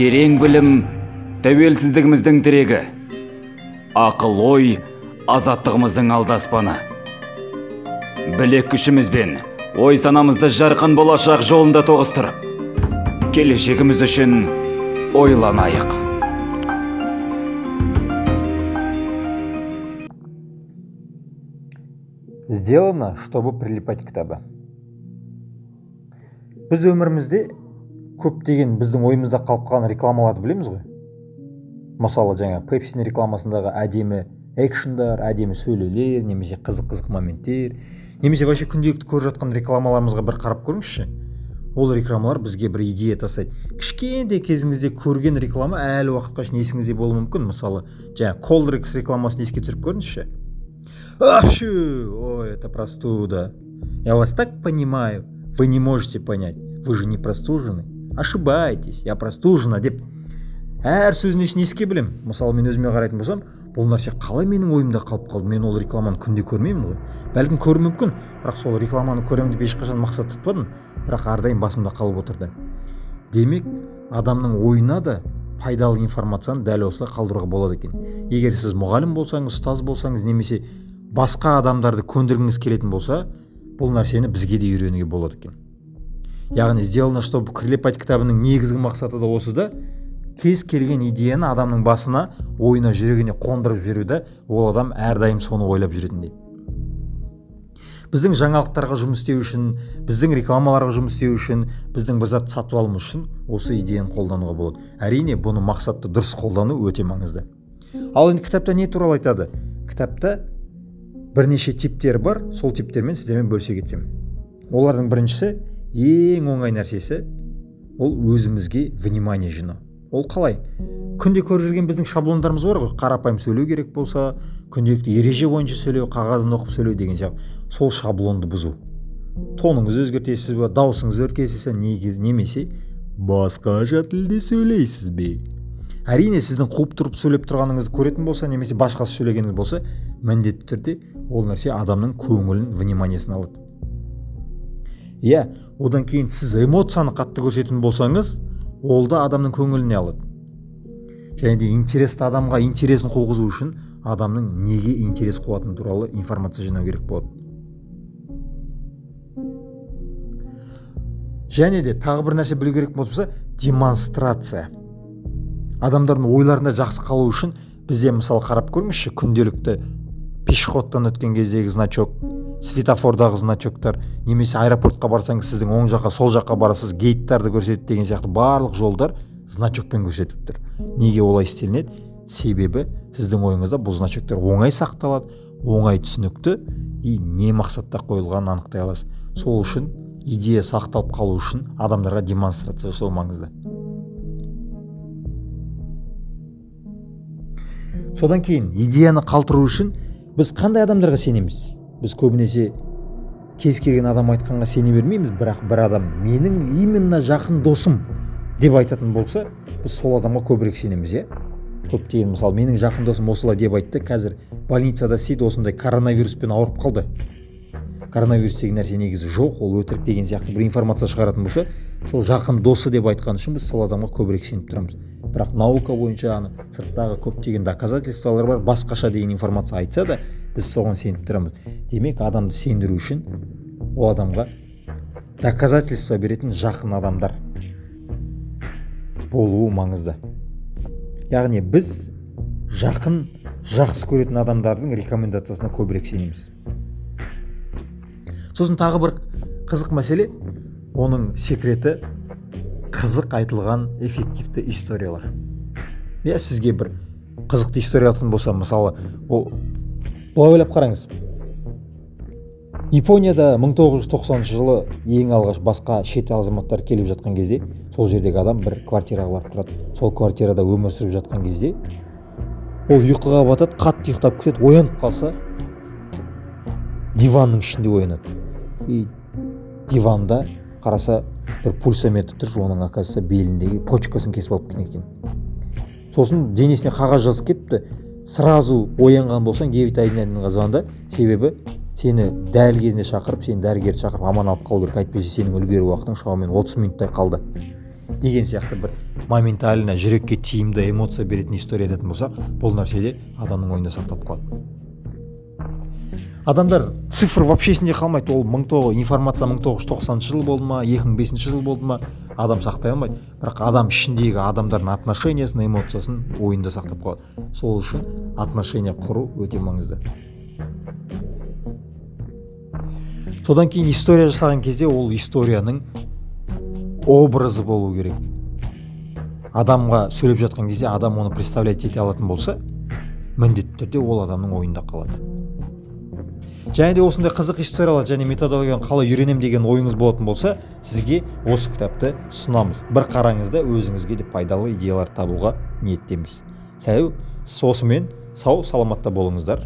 терең білім тәуелсіздігіміздің тірегі. Ақыл ой азаттығымыздың алдаспаны. Білек күшімізбен ой санамызды жарқын болашақ жолында тоғыстырып келешегіміз үшін ойланайық. Сделано чтобы прилипать кітабы біз өмірімізде көптеген біздің ойымызда қалып қалған рекламаларды білеміз ғой мысалы жаңа пепсидің рекламасындағы әдемі экшндар әдемі сөйлеулер немесе қызық қызық моменттер немесе вообще күнделікті көріп жатқан рекламаларымызға бір қарап көріңізші ол рекламалар бізге бір идея тастайды кішкентай кезіңізде көрген реклама әлі уақытқа шейін есіңізде болуы мүмкін мысалы жаңа колдрекс рекламасын еске түсіріп көріңізші Апшу! Ой, это простуда. Я вас так понимаю. Вы не можете понять. Вы же не простужены. Ошибаетесь. Я простужена деп әр сөзін ішін еске білемін мысалы мен өзіме қарайтын болсам бұл нәрсе қалай менің ойымда қалып қалды? Мен ол рекламаны күнде көрмеймін ғой. Бәлкім көруім мүмкін. Бірақ сол рекламаны көремін деп ешқашан мақсат тұтпадым. Бірақ әрдайым басымда қалып отырды. Демек адамның ойына да пайдалы информацияны дәл осылай қалдыруға болады екен. Егер сіз мұғалім болсаңыз ұстаз болсаңыз немесе басқа адамдарды көндіргіңіз келетін болса бұл нәрсені бізге де үйренуге болады екен. Яғни сделано чтобы прилипать кітабының негізгі мақсаты да осы да кез келген идеяны адамның басына ойына жүрегіне қондырып жіберуді ол адам әрдайым соны ойлап жүретіндей. Біздің жаңалықтарға жұмыс істеу үшін біздің рекламаларға жұмыс істеу үшін біздің бір затты сатып алуымыз үшін осы идеяны қолдануға болады. Әрине бұны мақсатты дұрыс қолдану өте маңызды. Ал енді кітапта не туралы айтады? Кітапта бірнеше типтер бар сол типтермен сіздермен бөлісе кетсем. Олардың біріншісі ең оңай нәрсесі ол өзімізге внимание жинау. Ол қалай? Күнде көріп жүрген біздің шаблондарымыз бар ғой. Қарапайым сөйлеу керек болса күнделікті ереже бойынша сөйлеу қағазын оқып сөйлеу деген сияқты. Сол шаблонды бұзу. Тоныңызды өзгертесіз бе даусыңызды өзгертесіз бе немесе басқаша тілде сөйлейсіз бе? Әрине сіздің қуып тұрып сөйлеп тұрғаныңызды көретін болса немесе башқасы сөйлегеніңіз болса міндетті түрде ол нәрсе адамның көңілін вниманиесін алады. Иә одан кейін сіз эмоцияны қатты көрсететін болсаңыз ол да адамның көңіліне алады. Және де интересті адамға интересін қуғызу үшін адамның неге интерес қуатыны туралы информация жинау керек болады. Және де тағы бір нәрсе білу керек болса демонстрация. Адамдардың ойларында жақсы қалу үшін бізде мысалы қарап көріңізші күнделікті пешеходтан өткен кездегі значок. Светофордағы значоктар немесе аэропортқа барсаңыз сіздің оң жаққа сол жаққа барасыз гейттарды көрсетеді деген сияқты барлық жолдар значокпен көрсетіліп тұр. Неге олай істелінеді? Себебі сіздің ойыңызда бұл значоктар оңай сақталады оңай түсінікті и не мақсатта қойылғанын анықтай аласыз. Сол үшін идея сақталып қалу үшін адамдарға демонстрация жасау маңызды. Содан кейін идеяны қалтыру үшін біз қандай адамдарға сенеміз? Біз көбінесе кез келген адам айтқанға сене бермейміз бірақ бір адам менің именно жақын досым деп айтатын болса біз сол адамға көбірек сенеміз иә? Көптеген мысалы менің жақын досым осылай деп айтты қазір больницада істейді осындай коронавируспен ауырып қалды. Коронавирус деген нәрсе негізі жоқ ол өтірік деген сияқты бір информация шығаратын болса сол жақын досы деп айтқан үшін біз сол адамға көбірек сеніп тұрамыз. Бірақ наука бойынша ана сырттағы көптеген доказательстволар бар басқаша деген информация айтса да біз соған сеніп тұрамыз. Демек адамды сендіру үшін ол адамға доказательство беретін жақын адамдар болуы маңызды. Яғни біз жақын жақсы көретін адамдардың рекомендациясына көбірек сенеміз. Сосын тағы бір қызық мәселе. Оның секреті қызық айтылған эффективті историялар. Иә сізге бір қызықты история айтатын болса мысалы ол былай ойлап қараңыз. Японияда 1990 жылы ең алғаш басқа шет азаматтар келіп жатқан кезде сол жердегі адам бір квартираға барып тұрады. Сол квартирада өмір сүріп жатқан кезде ол ұйқыға батады қатты ұйықтап кетеді оянып қалса диванның ішінде оянады. И диванда қараса бір пульсометр тұр оның оказывается беліндегі почкасын кесіп алып кеткен екен. Сосын денесіне қағаз жазып кетіпті. Сразу оянған болсаң девять звонда себебі сені дәл кезінде шақырып сені дәрігерді шақырып аман алып қалу керек. Әйтпесе сенің үлгеру уақытың шамамен отыз минуттай қалды. Деген сияқты бір моментально жүрекке тиімді эмоция беретін история айтатын болсақ бұл нәрсе де адамның ойында сақталып қалады. Адамдар цифр вообще есінде қалмайды. Ол мың тоғыз информация мың тоғыз жүз тоқсаныншы жыл болды ма екі мың бесінші жыл болды ма адам сақтай алмайды. Бірақ адам ішіндегі адамдардың отношениясын эмоциясын ойында сақтап қалады. Сол үшін отношения құру өте маңызды. Содан кейін история жасаған кезде ол историяның образы болу керек. Адамға сөйлеп жатқан кезде адам оны представлять ете алатын болса міндетті түрде ол адамның ойында қалады. Және де осындай қызық историялар және методологияны қалай үйренемін деген ойыңыз болатын болса сізге осы кітапты ұсынамыз. Бір қараңыз да өзіңізге де пайдалы идеялар табуға ниеттеміз. Сәу осымен сау саламатта болыңыздар.